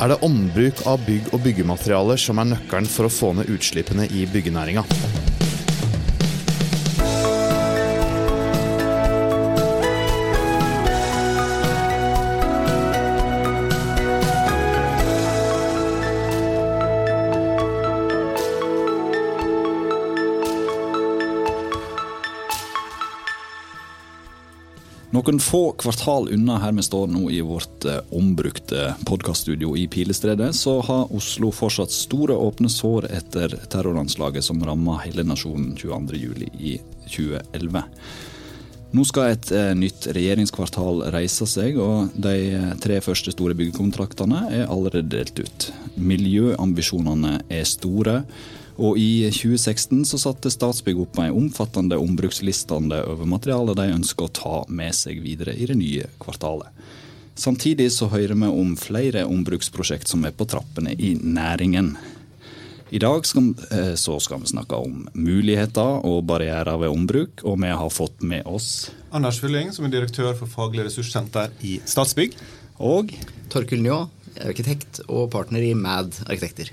er det ombruk av bygg og byggematerialer som er nøkkelen for å få ned utslippene i byggenæringa. Noen få kvartal unna her vi står nå i vårt eh, ombrukte podkaststudio i Pilestredet, så har Oslo fortsatt store åpne sår etter terroranslaget som ramma hele nasjonen 22.07. i 2011. Nå skal et eh, nytt regjeringskvartal reise seg, og de eh, tre første store byggekontraktene er allerede delt ut. Miljøambisjonene er store. Og i 2016 så satte Statsbygg opp en omfattende ombrukslistende over materialet de ønsker å ta med seg videre i det nye kvartalet. Samtidig så hører vi om flere ombruksprosjekt som er på trappene i næringen. I dag skal, eh, så skal vi snakke om muligheter og barrierer ved ombruk, og vi har fått med oss Anders Fylling, som er direktør for Faglig ressurssenter i Statsbygg. Og Torkil Njå, arkitekt og partner i MAD arkitekter.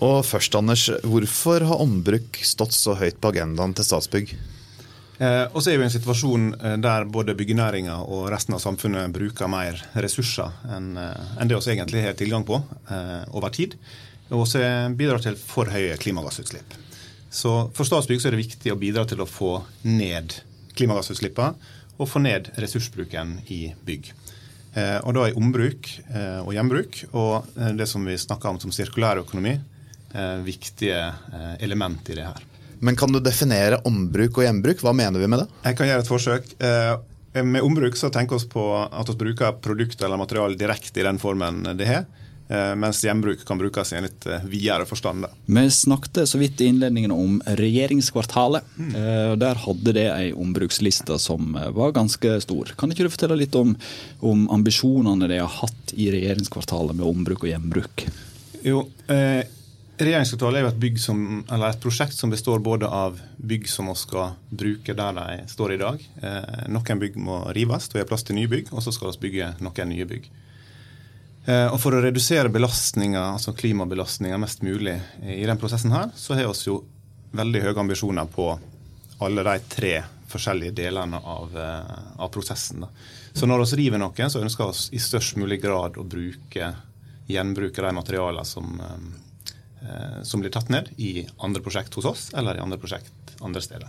Og først, Anders, hvorfor har ombruk stått så høyt på agendaen til Statsbygg? Eh, og så er vi i en situasjon eh, der både byggenæringa og resten av samfunnet bruker mer ressurser enn en det vi egentlig har tilgang på eh, over tid. Og så bidrar til for høye klimagassutslipp. Så for Statsbygg så er det viktig å bidra til å få ned klimagassutslippene og få ned ressursbruken i bygg. Eh, og da er ombruk eh, og gjenbruk og det som vi snakker om som sirkulær økonomi, viktige element i det her. Men kan du definere ombruk og gjenbruk? Hva mener vi med det? Jeg kan gjøre et forsøk. Med ombruk så tenker vi på at vi bruker produkt eller materiale direkte i den formen det har. Mens gjenbruk kan brukes i en litt videre forstand. Vi snakket så vidt i innledningen om regjeringskvartalet. Mm. Der hadde det ei ombruksliste som var ganske stor. Kan ikke du fortelle litt om, om ambisjonene de har hatt i regjeringskvartalet med ombruk og gjenbruk? Jo, eh, Regjeringskvartalet er jo et, som, et, prosjekt som består både av bygg som vi skal bruke der de står i dag. Eh, noen bygg må rives, og vi har plass til nye bygg, og så skal vi bygge noen nye bygg. Eh, og For å redusere belastninga, altså klimabelastninga mest mulig i den prosessen, her, så har vi jo veldig høye ambisjoner på alle de tre forskjellige delene av, eh, av prosessen. Da. Så når vi river noe, så ønsker vi i størst mulig grad å bruke, gjenbruke de materialene som eh, som blir tatt ned i andre prosjekt hos oss eller i andre prosjekt andre steder.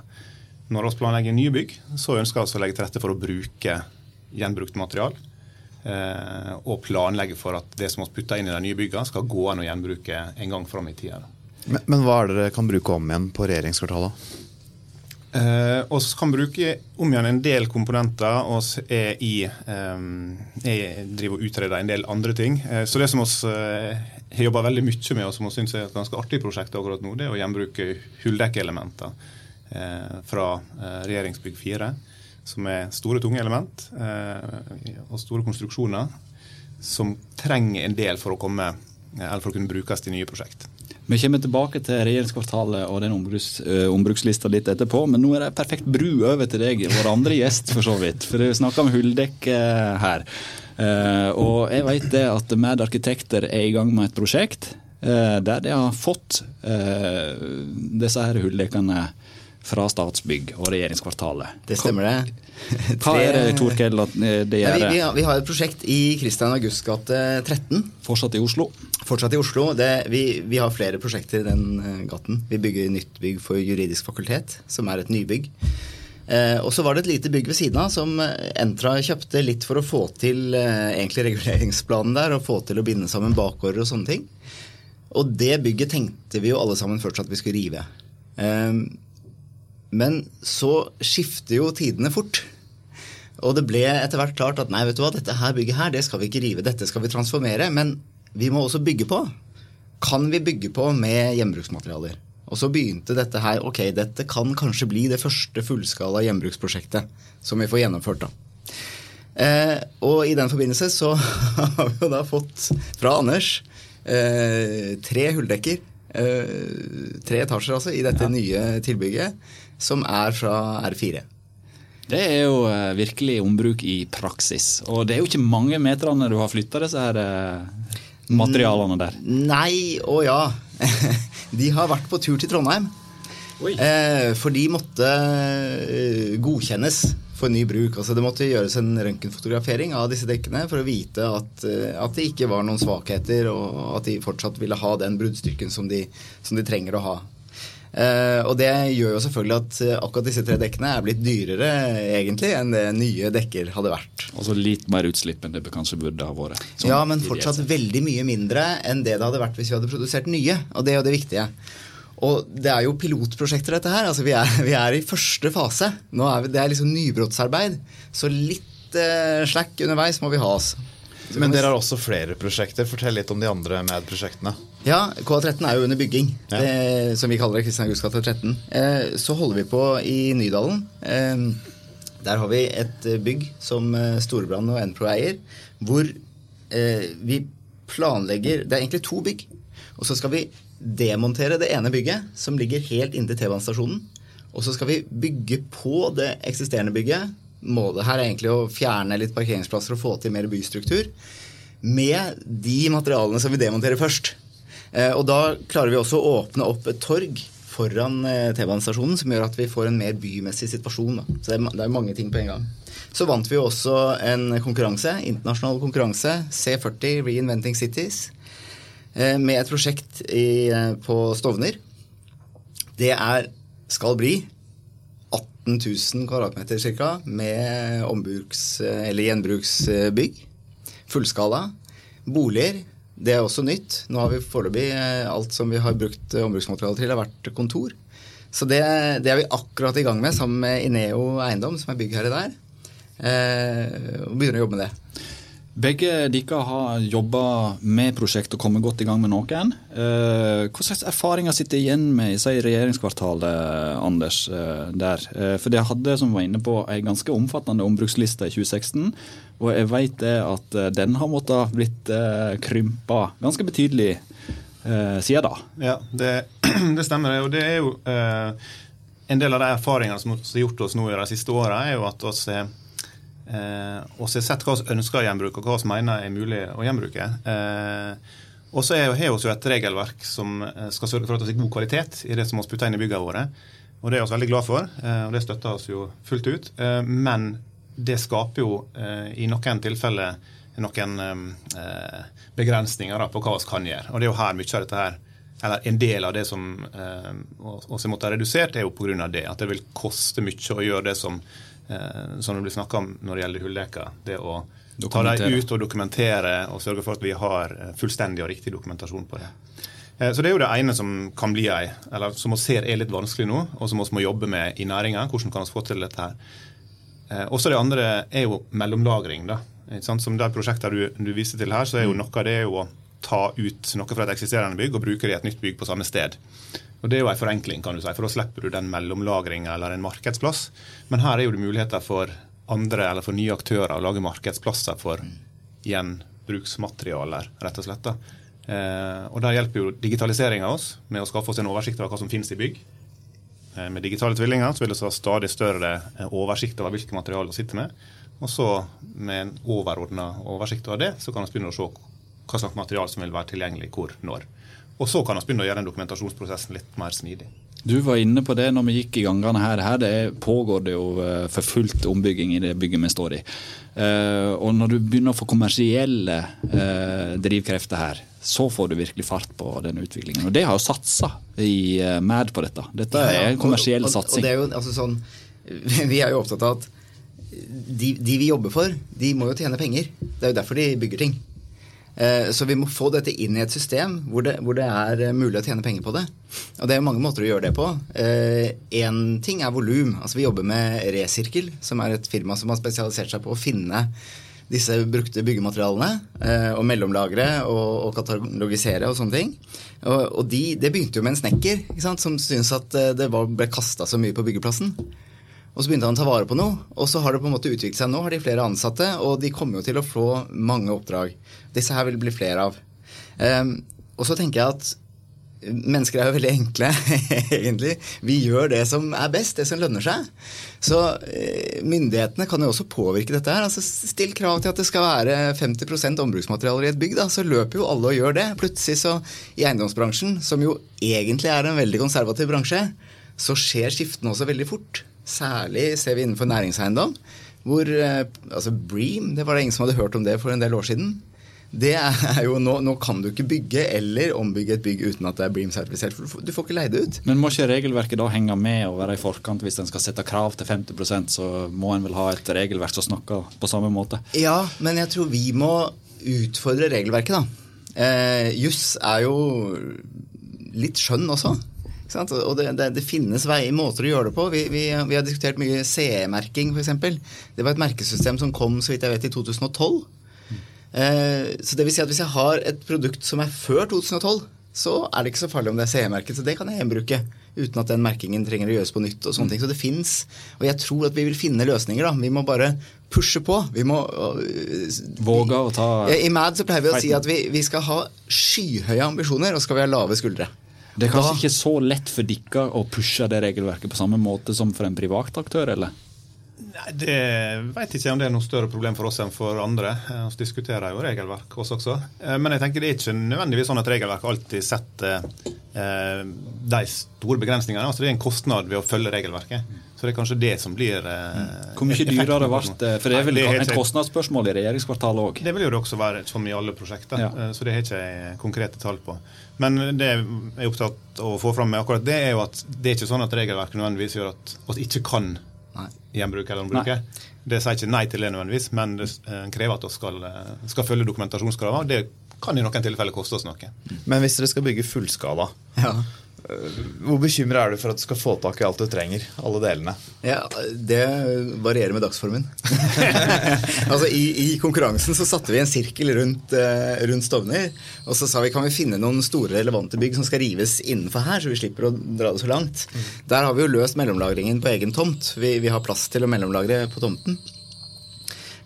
Når vi planlegger nye bygg, så ønsker vi å legge til rette for å bruke gjenbrukt material. Eh, og planlegge for at det som vi putter inn i de nye byggene, skal gå an å gjenbruke en gang fram i tida. Men, men, hva er det dere kan bruke om igjen på regjeringskvartalet? Eh, og kan bruke om igjen en del komponenter. og er i, eh, driver og utreder en del andre ting. Eh, så det som vi eh, har jobba veldig mye med, og som vi syns er et ganske artig prosjekt akkurat nå, det er å gjenbruke hulldekkelementer eh, fra regjeringsbygg 4. Som er store, tunge element eh, og store konstruksjoner som trenger en del for å komme, eh, for å kunne brukes til nye prosjekt. Vi kommer tilbake til regjeringskvartalet og den ombruks, uh, ombrukslista litt etterpå, men nå er det perfekt bru over til deg, vår andre gjest, for så vidt. For vi snakker om hulldekk uh, her. Og jeg vet det at Mad Arkitekter er i gang med et prosjekt der de har fått disse her hulldekkene fra Statsbygg og regjeringskvartalet. Det stemmer det. Hva er det Torkel, det gjør? Vi, vi, har, et prosjekt i Kristian Augusts gate 13. Fortsatt i Oslo? Fortsatt i Oslo. Det, vi, vi, har flere prosjekter i den gaten. Vi bygger nytt bygg for Juridisk fakultet, som er et nybygg. Eh, og så var det et lite bygg ved siden av som eh, Entra kjøpte litt for å få til eh, egentlig reguleringsplanen der, og få til å binde sammen bakgårder og sånne ting. Og det bygget tenkte vi jo alle sammen først at vi skulle rive. Men så skifter jo tidene fort. Og det ble etter hvert klart at nei, vet du hva, dette her bygget her, det skal vi ikke rive, dette skal vi transformere. Men vi må også bygge på. Kan vi bygge på med gjenbruksmaterialer? Og så begynte dette her Ok, dette kan kanskje bli det første fullskala gjenbruksprosjektet som vi får gjennomført. da. Eh, og i den forbindelse så har vi jo da fått fra Anders eh, tre hulldekker. Eh, tre etasjer, altså, i dette ja. nye tilbygget, som er fra R4. Det er jo eh, virkelig ombruk i praksis. Og det er jo ikke mange meterne du har flytta disse her eh, materialene der? Nei og ja. De har vært på tur til Trondheim. Oi. for de måtte eh, godkjennes for ny bruk. Altså Det måtte gjøres en røntgenfotografering av disse dekkene for å vite at, eh, at det ikke var noen svakheter, og at de fortsatt ville ha den bruddstyrken som de, som de trenger å ha. Eh, og det gjør jo selvfølgelig at eh, akkurat disse tre dekkene er blitt dyrere egentlig enn det nye dekker hadde vært. Altså litt mer utslipp enn det kanskje burde ha vært. Sånn ja, men fortsatt veldig mye mindre enn det det hadde vært hvis vi hadde produsert nye. Og det er jo det viktige. Og det er jo pilotprosjekter, dette her. Altså, vi, er, vi er i første fase. Nå er vi, det er liksom nybrottsarbeid. Så litt eh, slack underveis må vi ha oss. Men dere har også flere prosjekter. Fortell litt om de andre med-prosjektene. Ja, KA13 er jo under bygging, Ja. det, som vi kaller det. Kristian Augusts gate 13. Eh, så holder vi på i Nydalen. Eh, der har vi et eh, bygg som eh, Storebrand og Enpro eier, hvor eh, vi planlegger Det er egentlig to bygg. Og så skal vi demontere det ene bygget, som ligger helt inntil T-banestasjonen. Og så skal vi bygge på det eksisterende bygget. Målet her er egentlig å fjerne litt parkeringsplasser og få til mer bystruktur. Med de materialene som vi demonterer først. Eh, Og da klarer vi også å åpne opp et torg foran eh, T-banestasjonen, som gjør at vi får en mer bymessig situasjon. Da. Så det er, mange ting på en gang. Så vant vi også en konkurranse, internasjonal konkurranse, C40 Reinventing Cities, eh, med et prosjekt i, på Stovner. Det er, skal bli 18 000 kvadratmeter ca. med ombruks- eller gjenbruksbygg. Fullskala. Boliger. Det er også nytt. Nå har vi foreløpig eh, alt som vi har brukt ombruksmateriale til, har vært kontor. Så det, det er vi akkurat i gang med sammen med Ineo Eiendom, som er byggherre der. Eh, og begynner å jobbe med det. Begge dere har jobba med prosjekt og kommet godt i gang med noen. Eh, hva slags erfaringer sitter igjen med i regjeringskvartalet, Anders? eh, der? Eh, for det hadde, som var inne på, en ganske omfattende ombruksliste i 2016. Og jeg vet det at den har måttet blitt krympa ganske betydelig siden da. Ja, det, det stemmer. Og det er jo en del av de erfaringene som har gjort oss nå i de siste åra, er jo at vi har eh, oss har sett hva vi ønsker å gjenbruke, og hva vi mener er mulig å gjenbruke. Eh, og så har vi jo et regelverk som eh, skal sørge for at vi har god kvalitet i det som vi putter inn i byggene våre. Og det er vi veldig glad for, eh, og det støtter oss jo fullt ut. Eh, men det skaper jo i noen tilfeller noen begrensninger på hva vi kan gjøre. Og det er jo her mye av dette her eller en del av det som eh, også måtte ha redusert, er jo pga. det. At det vil koste mye å gjøre det som, som det blir snakka om når det gjelder hulldekker. Det å ta dem ut og dokumentere og sørge for at vi har eh, fullstendig og riktig dokumentasjon på det. Eh, Så Det er jo det ene som kan bli ei, eller som vi ser er litt vanskelig nå, og som vi må jobbe med i næringa. Hvordan kan vi få til dette her? Eh, Også det andre er jo mellomlagring. da. Som de prosjektene du, du viser til her, så er jo noe av det er jo å ta ut noe fra et eksisterende bygg og bruke det i et nytt bygg på samme sted. Og Det er jo en forenkling, kan du si, for da slipper du den mellomlagringa eller en markedsplass. Men her er jo det muligheter for andre eller for nye aktører å lage markedsplasser for gjenbruksmaterialer, rett og slett. da. Eh, og Der hjelper jo digitaliseringa oss med å skaffe oss en oversikt over hva som finnes i bygg. Eh, Med digitale tvillinger så vil vi ha stadig større eh, oversikt over hvilke materialer vi sitter med. Og så med en overordna oversikt over det, så kan vi begynne å se hva slags materiale som vil være tilgjengelig hvor, når. Og så kan vi begynne å gjøre den dokumentasjonsprosessen litt mer smidig. Du var inne på det når vi gikk i gangene her. Her det pågår det jo eh, for fullt ombygging i det bygget vi står i. Eh, og når du begynner å få kommersielle eh, drivkrefter her, så får du virkelig fart på den utviklingen. Og det har jo satsa i MAD på dette. Dette Ja, ja. er en kommersiell og, og, satsing. Og det er jo altså sånn Vi er jo opptatt av at de, de vi jobber for, de må jo tjene penger. Det er jo derfor de bygger ting. Eh, Så vi må få dette inn i et system hvor det, hvor det er eh, mulig å tjene penger på det. Og det er mange måter å gjøre det på. Én ting er volum. Altså vi jobber med Resirkel, som er et firma som har spesialisert seg på å finne disse brukte byggematerialene eh, og mellomlagre og, og katalogisere og sånne ting. Og, og de, det begynte jo med en snekker som syntes at eh, det var, ble kasta så mye på byggeplassen. Og så begynte han å ta vare på noe, og så har det på en måte utviklet seg. Nå har de flere ansatte, og de kommer jo til å få mange oppdrag. Disse her vil det bli flere av. Um, og så tenker jeg at Mennesker er jo veldig enkle, egentlig. Vi gjør det som er best, det som lønner seg. Så eh, myndighetene kan jo også påvirke dette her. Altså, still krav til at det skal være 50% ombruksmaterialer i et bygg. Da, så løper jo alle og gjør det. Plutselig så i eiendomsbransjen, som jo egentlig er en veldig konservativ bransje, så skjer skiftene også veldig fort. Særlig ser vi innenfor næringseiendom. Hvor eh, altså Bream, det var det ingen som hadde hørt om det for en del år siden det er jo, nå, nå, kan du ikke bygge eller ombygge et bygg uten at det er Bream-sertifisert. for Du får ikke leid det ut. Men må ikke regelverket da henge med og være i forkant? Hvis en skal sette krav til 50% så må en vel ha et regelverk som snakker på samme måte? Ja, men jeg tror vi må utfordre regelverket, da. Eh, Juss er jo litt skjønn også. Og det, det, det, finnes vei, måter å gjøre det på. Vi, vi, vi har diskutert mye CE-merking, f.eks. Det var et merkesystem som kom så vidt jeg vet, i 2012. Eh, så det vil si at hvis jeg har et produkt som er før 2012, så er det ikke så farlig om det er CE-merket. Så det kan jeg gjenbruke uten at den merkingen trenger å gjøres på nytt. og sånne ting. Så det fins. Og jeg tror at vi vil finne løsninger. da. Vi må bare pushe på. Vi må Våge å ta I MAD så pleier vi å si at vi, vi skal ha skyhøye ambisjoner, og skal vi ha lave skuldre. Det er kanskje da, ikke så lett for dere å pushe det regelverket på samme måte som for en privat aktør, eller? Nei, Det vet ikke om det er noe større problem for oss enn for andre. Eh, vi diskuterer jo regelverk oss også. Eh, men jeg tenker det er ikke nødvendigvis sånn at regelverk alltid setter eh, de store begrensningene. Altså Det er en kostnad ved å følge regelverket. Så det er kanskje det som blir Hvor mye dyrere ble det? For det er vel Nei, det er et kostnadsspørsmål i regjeringskvartalet òg? Det vil jo det også være, som i alle prosjekter. Ja. Så det har ikke jeg konkrete tall på. Men det jeg er opptatt av å få fram med akkurat det, er jo at det er ikke sånn at regelverket nødvendigvis gjør at vi ikke kan gjenbruke eller ombruke. Det sier ikke nei til det nødvendigvis, men det eh, krever at vi skal, eh, skal følge dokumentasjonskravene. Det kan i noen tilfeller koste oss noe. Men hvis dere skal bygge fullskala, ja. Eh, hvor bekymra er du for at du skal få tak i alt du trenger? Alle delene? Ja, Det varierer med dagsformen. altså i, i, konkurransen så satte vi en sirkel rundt, uh, rundt, Stovner. Og så sa vi kan vi finne noen store relevante bygg som skal rives innenfor her, så vi slipper å dra det så langt. Mm. Der har vi jo løst mellomlagringen på egen tomt. Vi, vi har plass til å mellomlagre på tomten.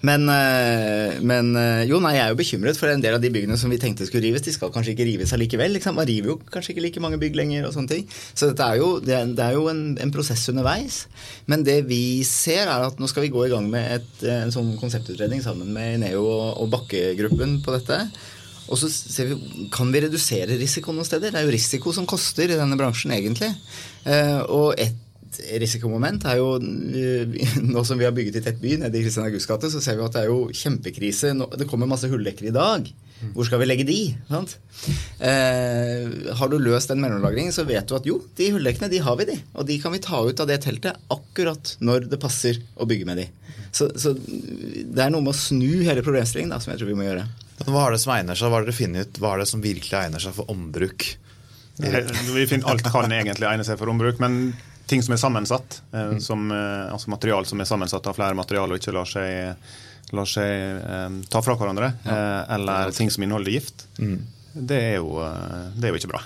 Men, eh, men, eh, jo, nei, jeg er jo bekymret for en del av de byggene som vi tenkte skulle rives. De skal kanskje ikke rives allikevel. Liksom. Man river jo kanskje ikke like mange bygg lenger. og sånne ting. Så er jo, det er, det er jo en, en, prosess underveis. Men det vi ser, er at nå skal vi gå i gang med et, en sånn konseptutredning sammen med Neo og, og Bakke-gruppen på dette. Og så ser vi, kan vi redusere risiko noen steder. Det er jo risiko som koster i denne bransjen, egentlig. Eh, og et risikomoment er jo eh, Nå som vi har bygget i tett by nede i Kristian Augusts gate, så ser vi at det er jo kjempekrise. Det kommer masse hulldekkere i dag. Hvor skal vi legge de? Eh, har du løst den mellomlagringen, så vet du at jo, de hulldekkene de har vi de. Og de kan vi ta ut av det teltet akkurat når det passer å bygge med de. Så, så det er noe med å snu hele problemstillingen da, som jeg tror vi må gjøre. Hva er det som egner seg? Hva er det finner ut? Hva er det som virkelig egner seg for ombruk? Vi finner Alt kan egentlig egne seg for ombruk, men ting som er sammensatt, eh, mm. som, eh, altså material som er sammensatt av flere materialer og ikke lar seg, lar seg eh, ta fra hverandre, ja. eller ting som inneholder gift. Mm. Det, er jo, det er jo, ikke bra.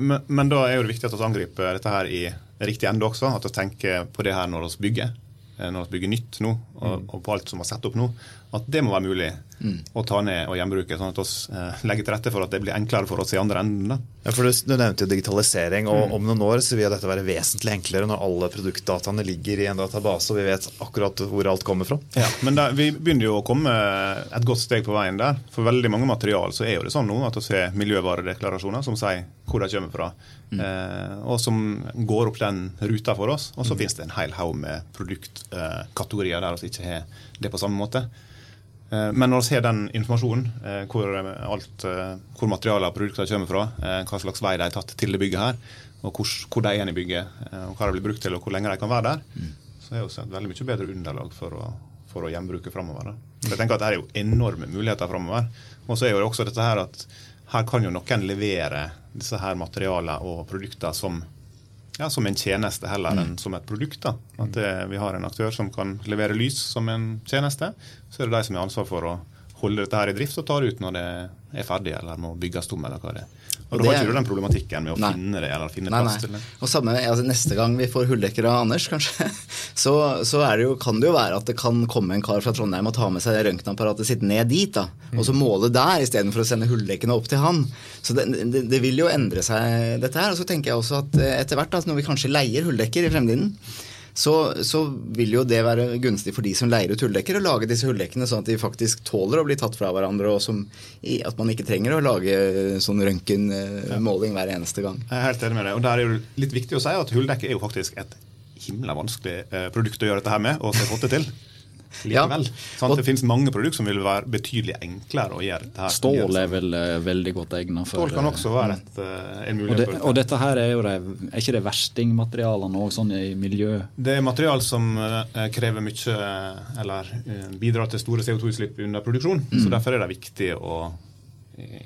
Men, men, da er det viktig at vi angriper dette her i riktig ende også. At vi tenker på det her når vi bygger. Når vi bygger nytt nå, og, mm. og på alt som er satt opp nå at det må være mulig mm. å ta ned og gjenbruke, sånn at vi eh, legger til rette for at det blir enklere for oss i andre enden. Ja, for du, du, nevnte jo digitalisering, og mm. om noen år så vil dette være vesentlig enklere når alle produktdataene ligger i en database og vi vet akkurat hvor alt kommer fra. Ja, Men der, vi begynner jo å komme et godt steg på veien der. For veldig mange material så er jo det sånn nå at vi har miljøvaredeklarasjoner som sier hvor de kommer fra, mm. eh, og som går opp den ruta for oss. Og så mm. finnes det en hel haug med produktkategorier der vi ikke har det på samme måte. Eh, men når vi ser den informasjonen, eh, hvor, alt, eh, hvor materialet og produktene kommer fra, hva slags vei de har tatt til det bygget her, og hvor, hvor de er i bygget, og hva de blir brukt til, og hvor lenge de kan være der, mm. så er det et veldig mye bedre underlag for å, for å gjenbruke framover. Jeg tenker at Det er jo enorme muligheter framover. Og så er jo også dette her at her kan jo noen levere disse her materialene og produktene som ja, som en tjeneste heller enn mm. som et produkt. da. At det, Vi har en aktør som kan levere lys som en tjeneste. Så er det de som har ansvar for å holde dette her i drift og ta det ut når det er ferdig eller må bygges om. eller hva det er. Og, du har ikke den problematikken med å nei. finne det eller finne nei, plass nei. til det. Og samme, altså Neste gang vi får hulldekker av Anders, kanskje, så, så det jo, kan det jo være at det kan komme en kar fra Trondheim og ta med seg røntgenapparatet sitt ned dit. da, Og så måle der istedenfor å sende hulldekkene opp til han. Så det, det, det, vil jo endre seg, dette her. Og så tenker jeg også at eh, etter hvert, da, når vi kanskje leier hulldekker i fremtiden, så, så, vil jo det være gunstig for de som leier ut hulldekker, å lage disse hulldekkene sånn at de faktisk tåler å bli tatt fra hverandre, og som, at man ikke trenger å lage sånn røntgenmåling hver eneste gang. Jeg er helt enig med deg. og Der er det litt viktig å si at hulldekket er jo faktisk et himla vanskelig eh, produkt å gjøre dette her med, og få det til likevel. Ja. Sånn det finnes mange produkter som vil være betydelig enklere å gjøre. det her. Stål er vel uh, veldig godt egnet for Stål kan også være et, uh, en mulighet. Og, det, og, dette her er jo det, er ikke det verstingmaterialene òg, sånn i miljø? Det er material som uh, krever mye, eller bidrar til store CO2-utslipp under produksjon. Mm. Så derfor er det viktig å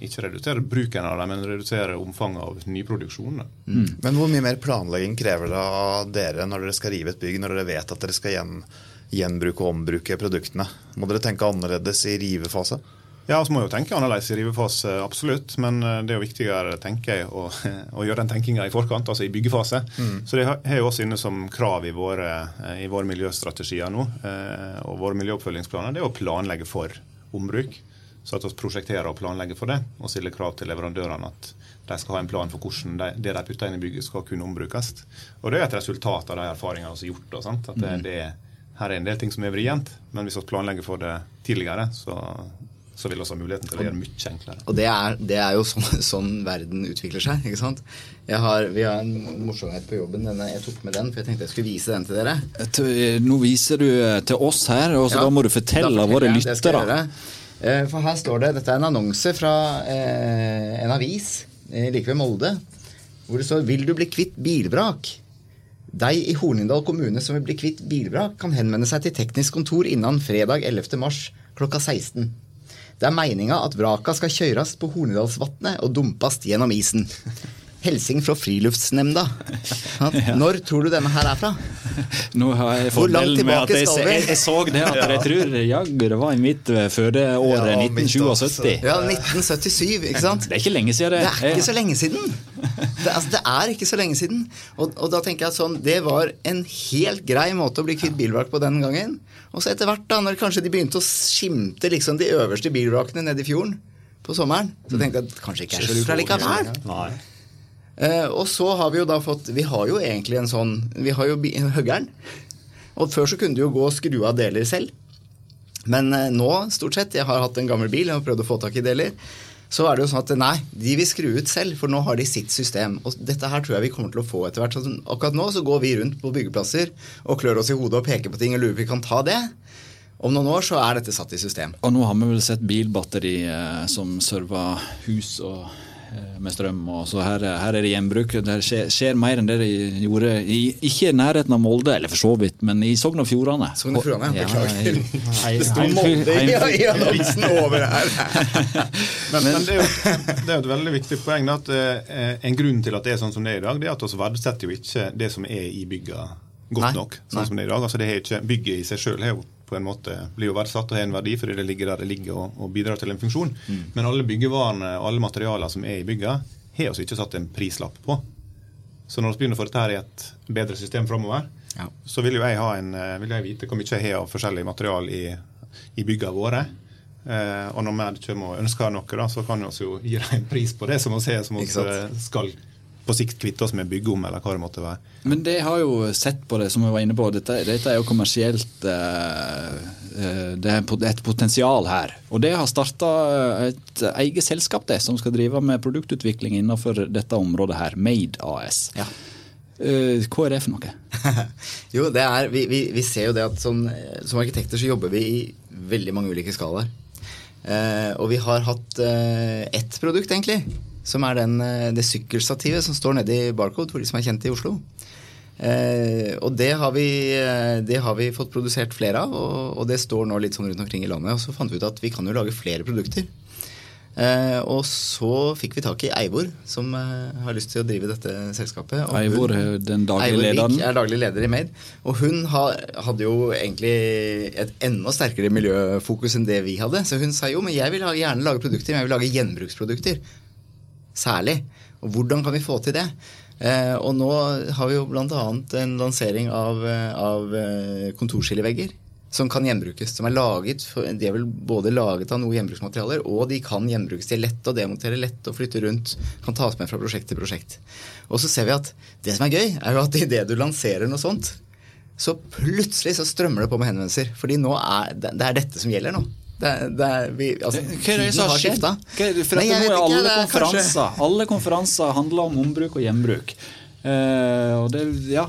ikke redusere bruken av det, men redusere omfanget av nyproduksjon. Mm. Men hvor mye mer planlegging krever det av dere når dere skal rive et bygg, når dere vet at dere skal igjen gjenbruke og ombruke produktene. Må dere tenke annerledes i rivefase? Ja, vi må jo tenke annerledes i rivefase, absolutt. Men eh, det er jo viktigere tenker jeg, å, å gjøre den tenkinga i forkant, altså i byggefase. Mm. Så det har jo også inne som krav i våre, eh, i våre miljøstrategier nå, eh, og våre miljøoppfølgingsplaner, det er å planlegge for ombruk. Så at vi prosjekterer og planlegger for det, og stiller krav til leverandørene at de skal ha en plan for hvordan de, det de putter inn i bygget, skal kunne ombrukes. Og det er et resultat av de erfaringene vi har gjort. At det, mm. det er her er en del ting som er vrient, men hvis vi planlegger for det tidligere, så, så vil vi ha muligheten til å gjøre det mye enklere. Og det er, det er jo sånn, sånn, verden utvikler seg. ikke sant? Har, vi har en morsomhet på jobben. Denne, jeg tok med den, for jeg tenkte jeg skulle vise den til dere. Eh, nå viser du eh, til oss her, og så ja, da må du fortelle våre lyttere. Eh, for her står det Dette er en annonse fra eh, en avis like ved Molde. Hvor det står 'Vil du bli kvitt bilvrak?' Deg i Hornindal kommune som vil bli kvitt bilvrak, kan henvende seg til teknisk kontor innen fredag 11. mars klokka 16. Det er meninga at vraka skal kjøres på Hornindalsvatnet og dumpast gjennom isen. Helsing fra Friluftsnemnda. Når tror du denne her er fra? Nå har jeg Hvor langt tilbake skal vi? Jeg, jeg, så det at jeg tror jaggu det var i mitt fødeår fødeåret ja, 1977. Ja, 1977, ikke sant? Det er ikke lenge siden. Det, det er ikke så lenge siden. Det, altså, det er ikke så lenge siden. Og, og, da tenker jeg at sånn, det var en helt grei måte å bli kvitt bilvrak på den gangen. Og så etter hvert, da, når kanskje de begynte å skimte liksom, de øverste bilvrakene nede i fjorden på sommeren, så tenkte jeg at kanskje ikke er så lurt allikevel. Eh, og så har vi jo da fått Vi har jo egentlig en sånn Vi har jo høggeren. Og før så kunne du jo gå og skru av deler selv. Men eh, nå, stort sett, jeg har hatt en gammel bil og prøvd å få tak i deler, så er det jo sånn at nei, de vil skru ut selv, for nå har de sitt system. Og dette her tror jeg vi kommer til å få etter hvert. Så akkurat nå så går vi rundt på byggeplasser og klør oss i hodet og peker på ting og lurer på om vi kan ta det. Om noen år så er dette satt i system. Og nå har vi vel sett bilbatteri eh, som server hus og med strøm. og så her, her er det gjenbruk. Det skjer, skjer, mer enn det de gjorde i, ikke i nærheten av Molde, eller for så vidt, men i Sogn og Fjordane. Sogn og Fjordane, ja, Beklager. det sto Molde i annonsen over her. men, men det, er jo, det, er jo, et veldig viktig poeng. at eh, En grunn til at det er sånn som det er i dag, det er at vi verdsetter jo ikke det som er i bygga godt Nei. nok. sånn Nei. som det er i dag. Altså det er ikke, Bygget i seg sjøl har jo på en måte blir jo verdsatt og har en verdi fordi det ligger der det ligger og, og bidrar til en funksjon. Mm. Men alle byggevarene og alle materialer som er i bygga, har vi ikke satt en prislapp på. Så når vi begynner å få dette her i et bedre system framover, ja. så vil jo jeg, ha en, eh, vil jeg vite hvor mye jeg har av forskjellig material i, i byggene våre. Eh, og når vi kommer og ønsker noe, da, så kan vi jo gi dem en pris på det som vi har som vi skal på sikt kvitte oss med bygge om, eller hva det måtte være. Men det har jo sett på det, som vi var inne på. Dette, dette er jo kommersielt uh, Det er et potensial her. Og det har starta et eget selskap det, som skal drive med produktutvikling innenfor dette området her. Made AS. Ja. Uh, hva er det for noe? jo, det er, vi, vi, vi, ser jo det at som, som, arkitekter så jobber vi i veldig mange ulike skalaer. Uh, og vi har hatt uh, ett produkt, egentlig, som er den, eh, det sykkelstativet som står nede i Barcode, for de som er kjent i Oslo. Eh, og det har, vi, eh, det har, vi, fått produsert flere av, og, og, det står nå litt sånn rundt omkring i landet. Og så fant vi ut at vi kan jo lage flere produkter. Eh, og så fikk vi tak i Eivor, som eh, har lyst til å drive dette selskapet. Og Eivor er den daglige lederen? Eivor er daglig leder i Made. Og hun ha, hadde jo egentlig et enda sterkere miljøfokus enn det vi hadde. Så hun sa jo, men jeg vil gjerne lage produkter, men jeg vil lage gjenbruksprodukter særlig. Og hvordan kan vi få til det? Eh, og nå har vi jo bl.a. en lansering av, eh, av eh, kontorskillevegger som kan gjenbrukes. Som er laget, De er vel både laget av noe gjenbruksmaterialer, og de kan gjenbrukes. De er lett å demontere, lett å flytte rundt. Kan tas med fra prosjekt til prosjekt. Og så ser vi at det som er gøy, er jo at idet du lanserer noe sånt, så plutselig så strømmer det på med henvendelser. Fordi er det er dette som gjelder nå. Det, det vi, altså, Hva er det som har skjedd? Hva for Nei, jeg nå vet er ikke, alle det er konferanser Alle konferanser handler om ombruk og gjenbruk. Uh, og det, ja.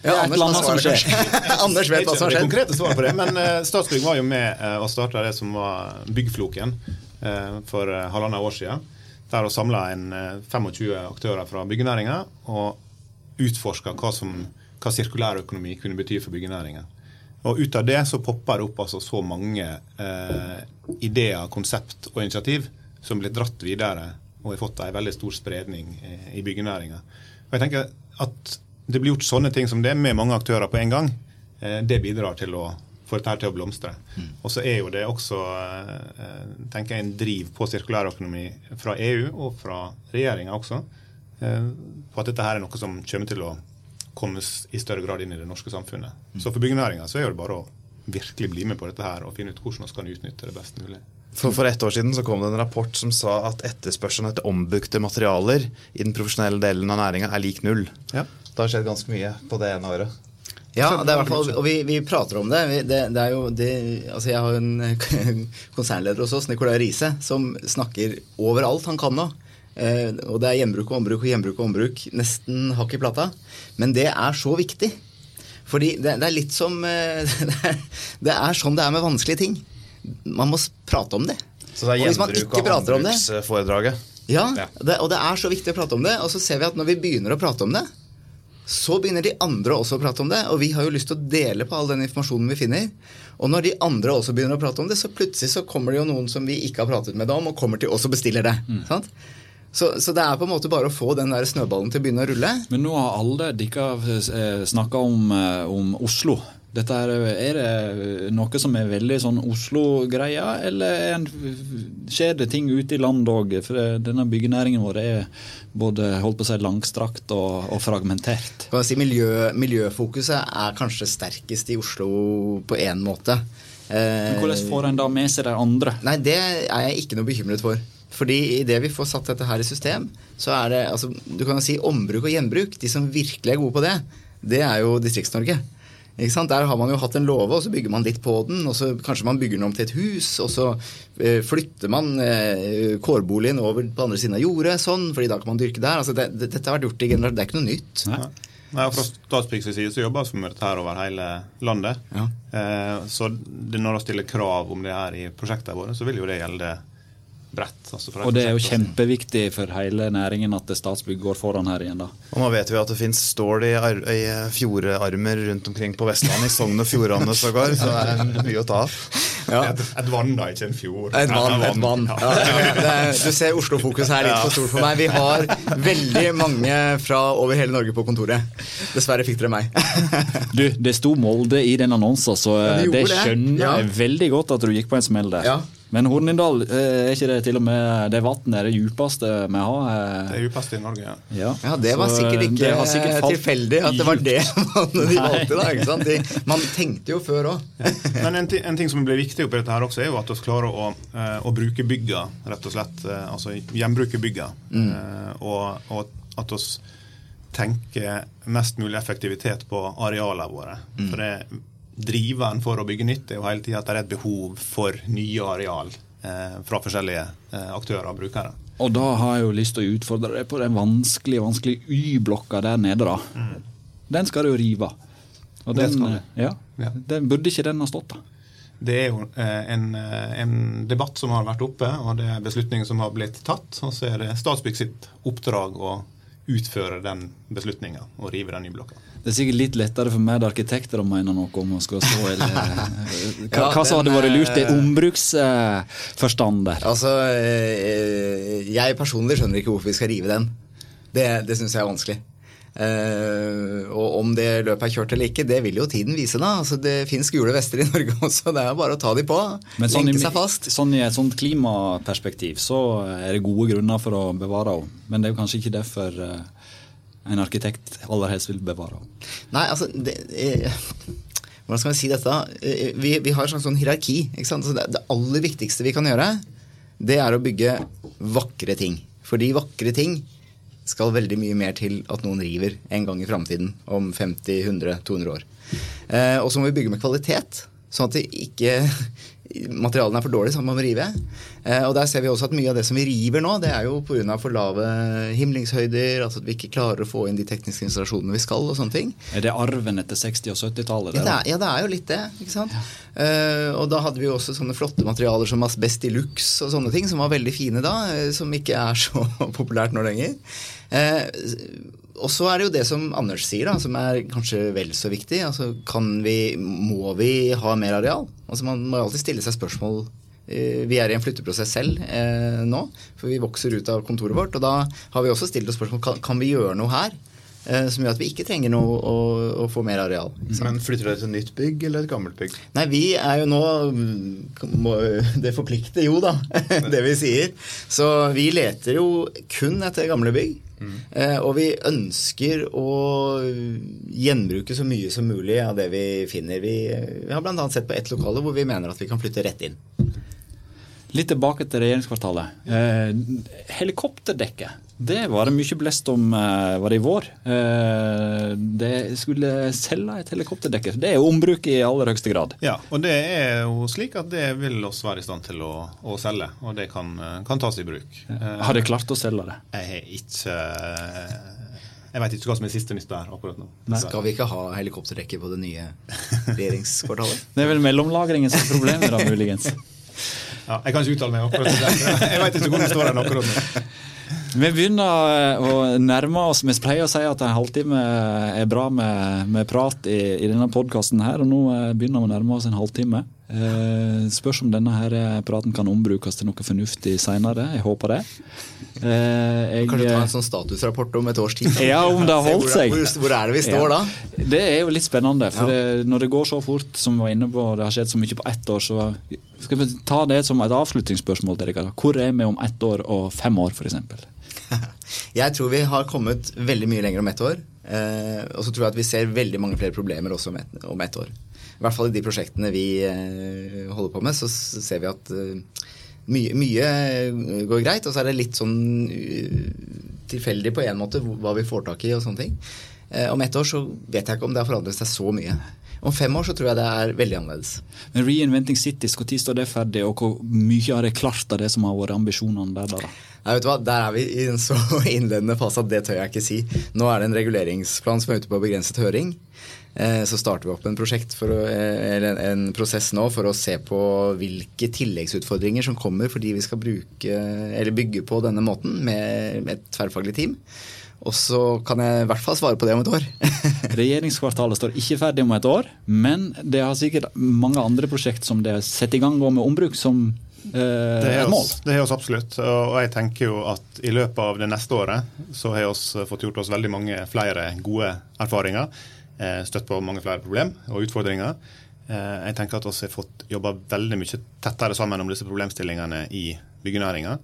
Ja, er Anders, hva som. Anders vet hva som har det skjedd. konkrete svaret på det, men eh, Statsbygg var jo med uh, og starta det som var Byggfloken eh, for uh, halvannet år siden. Der å samla eh, 25 aktører fra byggenæringa og utforska hva, som- hva sirkulærøkonomi kunne bety for byggenæringa. Og ut av det så popper det opp altså så mange eh, ideer, konsept og initiativ som blir dratt videre og har fått en veldig stor spredning eh, i byggenæringa. Jeg tenker at det blir gjort sånne ting som det med mange aktører på en gang. Eh, det bidrar til å få dette til å blomstre. Og så er jo det også eh, tenker jeg, en driv på sirkulærøkonomi fra EU og fra regjeringa også, eh, på at dette her er noe som kommer til å komme i større grad inn i det norske samfunnet. Så for byggenæringa så er det bare å virkelig bli med på dette her og finne ut hvordan vi kan utnytte det best mulig. For, for ett år siden så kom det en rapport som sa at etterspørselen etter ombukte materialer i den profesjonelle delen av næringa er lik null. Ja. Det har skjedd ganske mye på det ene året. Ja, det er hvert fall, og vi, vi prater om det. Vi- det, det er jo det, altså Jeg har en konsernleder hos oss, Nicolai Riise, som snakker overalt han kan nå. Eh, og det er gjenbruk og ombruk og gjenbruk og ombruk. Nesten hakk i plata. Men det er så viktig. Fordi det, det er litt som eh, det er, det er sånn det er med vanskelige ting. Man må prate om det. Så det er gjenbruk og prater om det- håndbruksforedraget. Ja, Ja. Det, og det er så viktig å prate om det. Og så ser vi at når vi begynner å prate om det, så begynner de andre også å prate om det. Og vi har jo lyst til å dele på all den informasjonen vi finner. Og når de andre også begynner å prate om det, så plutselig så kommer det jo noen som vi ikke har pratet med dem om, og kommer til oss og bestiller det. Sant? Så, så det er på en måte bare å få den der snøballen til å begynne å rulle. Men nå har alle dere eh, snakka om, eh, om Oslo. Dette er, er det noe som er veldig sånn Oslo-greia, eller er en, skjer det ting ute i landet òg? For eh, denne byggenæringen vår er både holdt på å si langstrakt og, og fragmentert. Si miljø, Miljøfokuset er kanskje sterkest i Oslo på én måte. Eh, Men hvordan får en da med seg de andre? Nei, det er jeg ikke noe bekymret for. Fordi idet vi får satt dette her i system, så er det altså, Du kan jo si ombruk og gjenbruk. De som virkelig er gode på det, det er jo Distrikts-Norge. Ikke sant? Der har man jo hatt en låve, og så bygger man litt på den. og så Kanskje man bygger den om til et hus, og så eh, flytter man eh, kårboligen over på andre siden av jordet, sånn, fordi da kan man dyrke der. altså det, det, Dette har vært gjort i generasjoner. Det er ikke noe nytt. Nei. Nei, Fra Statsbyggs side så jobber vi med dette her over hele landet. Ja. Eh, så det, når vi stiller krav om det her i prosjektene våre, så vil jo det gjelde bredt. Altså Og det er jo kjempeviktig for hele næringen at Statsbygg går foran her igjen, da. Og nå vet vi at det fins stål i, ar i fjordarmer rundt omkring på Vestlandet, i Sogn og Fjordane sågar, så det er mye å ta av. Ja. Et, et vann, da, ikke en fjord. Et vann, et vann. Ja, Ja, er, du ser Oslo-fokuset her litt for stort for meg. Vi har veldig mange fra over hele Norge på kontoret. Dessverre fikk dere meg. Du, det sto Molde i den annonsen, så Ja, det det, gjorde det. skjønner Ja. jeg veldig godt at du gikk på en smell der. Ja. Men Hornindal, eh, er ikke det til og med det vannet er det djupeste vi har? eh? Det er djupeste i Norge, ja. Ja, Ja, Det var sikkert eh, ikke det har sikkert falt tilfeldig at det var det vannet de valgte. da, ikke sant? De, man tenkte jo før òg. Men en, en ting som blir viktig oppi dette her også, er jo at vi klarer å, eh, å bruke bygga, rett og slett. altså gjenbruke bygga. Mm. og, og at vi tenker mest mulig effektivitet på arealene våre. For det Driveren for å bygge nytt er jo hele tida at det er et behov for nye areal eh, fra forskjellige eh, aktører og brukere. Og da har jeg jo lyst til å utfordre deg på den vanskelige vanskelige Y-blokka der nede, da. Den skal du jo rive. Og Det den, eh, ja, Ja. den burde ikke den ha stått, da. Det er jo eh, en, eh, en debatt som har vært oppe, og det er beslutninger som har blitt tatt. Og så er det Statsbygg sitt oppdrag å utføre den beslutninga og rive den nye blokka. Det er sikkert litt lettere for meg arkitekter å mene noe om å skal stå eller Hva, Ja, hva som hadde vært lurt i eh, ombruksforstand der? Altså, eh, jeg personlig skjønner ikke hvorfor vi skal rive den. Det, det syns jeg er vanskelig. Eh, og om det løpet er kjørt eller ikke, det vil jo tiden vise. da. Altså, det fins gule vester i Norge også, det er bare å ta de på. Men sånn Lenke seg fast. sånn I et sånt klimaperspektiv så er det gode grunner for å bevare henne. Men det er jo kanskje ikke det for, eh, en arkitekt aller helst vil bevare? Nei, altså det, eh, Hvordan skal vi si dette? Eh, Vi, vi har et sånn hierarki. Ikke sant? Så det, det aller viktigste vi kan gjøre, det er å bygge vakre ting. Fordi vakre ting skal veldig mye mer til at noen river en gang i framtiden. Om 50, 100, 200 år. Eh, og så må vi bygge med kvalitet, sånn at det ikke materialene er for dårlige, så man må rive. Eh, og der ser vi også at mye av det som vi river nå, det er jo pga. for lave himlingshøyder, altså at vi ikke klarer å få inn de tekniske installasjonene vi skal, og sånne ting. Er det arven etter 60- og 70-tallet? Ja det, ja, det er jo litt det. ikke sant? Eh, og da hadde vi jo også sånne flotte materialer som Asbestilux og sånne ting, som var veldig fine da, eh, som ikke er så populært nå lenger. Eh, og så er det jo det som Anders sier, da, som er kanskje vel så viktig. Altså, kan vi, Må vi ha mer areal? Altså, man må alltid stille seg spørsmål. Eh, Vi er i en flytteprosess selv eh, nå, for vi vokser ut av kontoret vårt. Og da har vi også stilt oss spørsmål kan, kan vi gjøre noe her eh, som gjør at vi ikke trenger noe å, å få mer areal. Men flytter dere til et nytt bygg eller et gammelt bygg? Nei, vi er jo nå mm, må, Det forplikter jo, da, det vi sier. Så vi leter jo kun etter gamle bygg. Eh, og vi ønsker å gjenbruke så mye som mulig av det vi finner. Vi, vi har bl.a. sett på ett lokale hvor vi mener at vi kan flytte rett inn. Litt tilbake til regjeringskvartalet. Eh, helikopterdekket. Det var det mye blest om eh, var det i vår. Eh, det skulle selge et helikopterdekke. Det er jo ombruk i aller høyeste grad. Ja, og det er jo slik at det vil oss være i stand til å, å selge, og det kan, kan tas i bruk. Eh, Har dere klart å selge det? Jeg har ikke Jeg vet ikke hva som er siste nytt der akkurat nå. Skal vi ikke ha helikopterdekke på det nye regjeringskvartalet? Det er vel mellomlagringen som er problemet, da, muligens. Ja, jeg kan ikke uttale meg akkurat om det. Jeg vet ikke hvor det står her akkurat nå. Vi begynner eh, å nærme oss. Vi pleier å si at en halvtime er bra med, med prat i, i denne podkasten her, og nå eh, begynner vi å nærme oss en halvtime. Eh, spørs om denne her praten kan ombrukes til noe fornuftig seinere. Jeg håper det. Eh, jeg, Kanskje ta en sånn statusrapport om et års tid? Ja, om det har holdt seg. Hvor, hvor er det vi står Ja. da? Det er jo litt spennende, for det, når det går så fort som vi var inne på, det har skjedd så mye på ett år, så skal vi ta det som et avslutningsspørsmål til dere. Hvor er vi om ett år og fem år, f.eks.? Jeg tror vi har kommet veldig mye lenger om ett år. Eh, og så tror jeg at vi ser veldig mange flere problemer også om ett, om ett år. I hvert fall i de prosjektene vi eh, holder på med, så ser vi at eh, mye, mye eh, går greit. Og så er det litt sånn eh, tilfeldig på en måte hva vi får tak i og sånne ting. Eh, om ett år så vet jeg ikke om det har forandret seg så mye. Om fem år så tror jeg det er veldig annerledes. Men Reinventing Cities, når står det ferdig, og hvor mye har det klart av det som har vært ambisjonene der? da? Nei, vet du hva? Der er vi i en så innledende fase at det tør jeg ikke si. Nå er det en reguleringsplan som er ute på begrenset høring. Eh, Så starter vi opp en, å, eh, en, prosess nå for å se på hvilke tilleggsutfordringer som kommer fordi vi skal bruke, eller bygge på denne måten med, med et tverrfaglig team. Og så kan jeg i hvert fall svare på det om et år. Regjeringskvartalet står ikke ferdig om et år, men det har sikkert mange andre prosjekt som det er satt i gang med ombruk, som eh, Det er et mål. oss, det er oss absolutt. Og jeg tenker jo at i løpet av det neste året så har vi oss fått gjort oss veldig mange flere gode erfaringer. eh, Støtt på mange flere problem og utfordringer. Eh, Jeg tenker at vi har fått jobba veldig mye tettere sammen om disse problemstillingene i byggenæringa.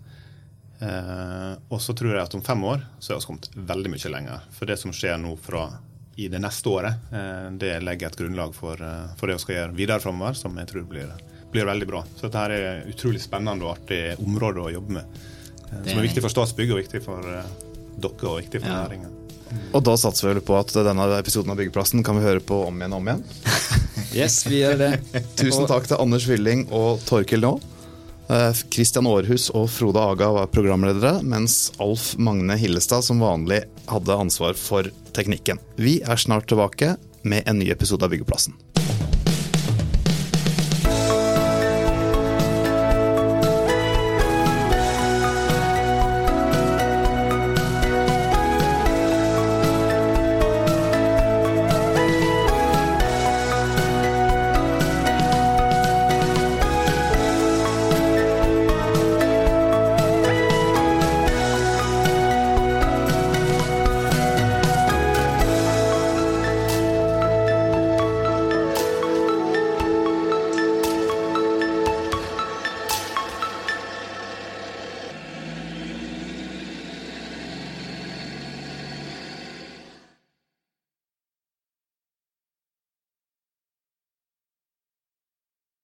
Eh, og så tror jeg at om fem år så er vi kommet veldig mye lenger. For det som skjer nå fra i det neste året, eh, det legger et grunnlag for, eh, for det vi skal gjøre videre framover, som jeg tror blir, blir veldig bra. Så dette her er utrolig spennende og artig område å jobbe med. eh, Som er er viktig for Statsbygg og viktig for eh, dere og viktig for Ja. næringa. Og da satser vi vel på at denne episoden av Byggeplassen kan vi høre på om igjen og om igjen. Yes, vi gjør det. Tusen takk til Anders Fylling og Torkil Nå. Eh, Christian Aarhus og Frode Aga var programledere, mens Alf Magne Hillestad som vanlig hadde ansvar for teknikken. Vi er snart tilbake med en ny episode av Byggeplassen.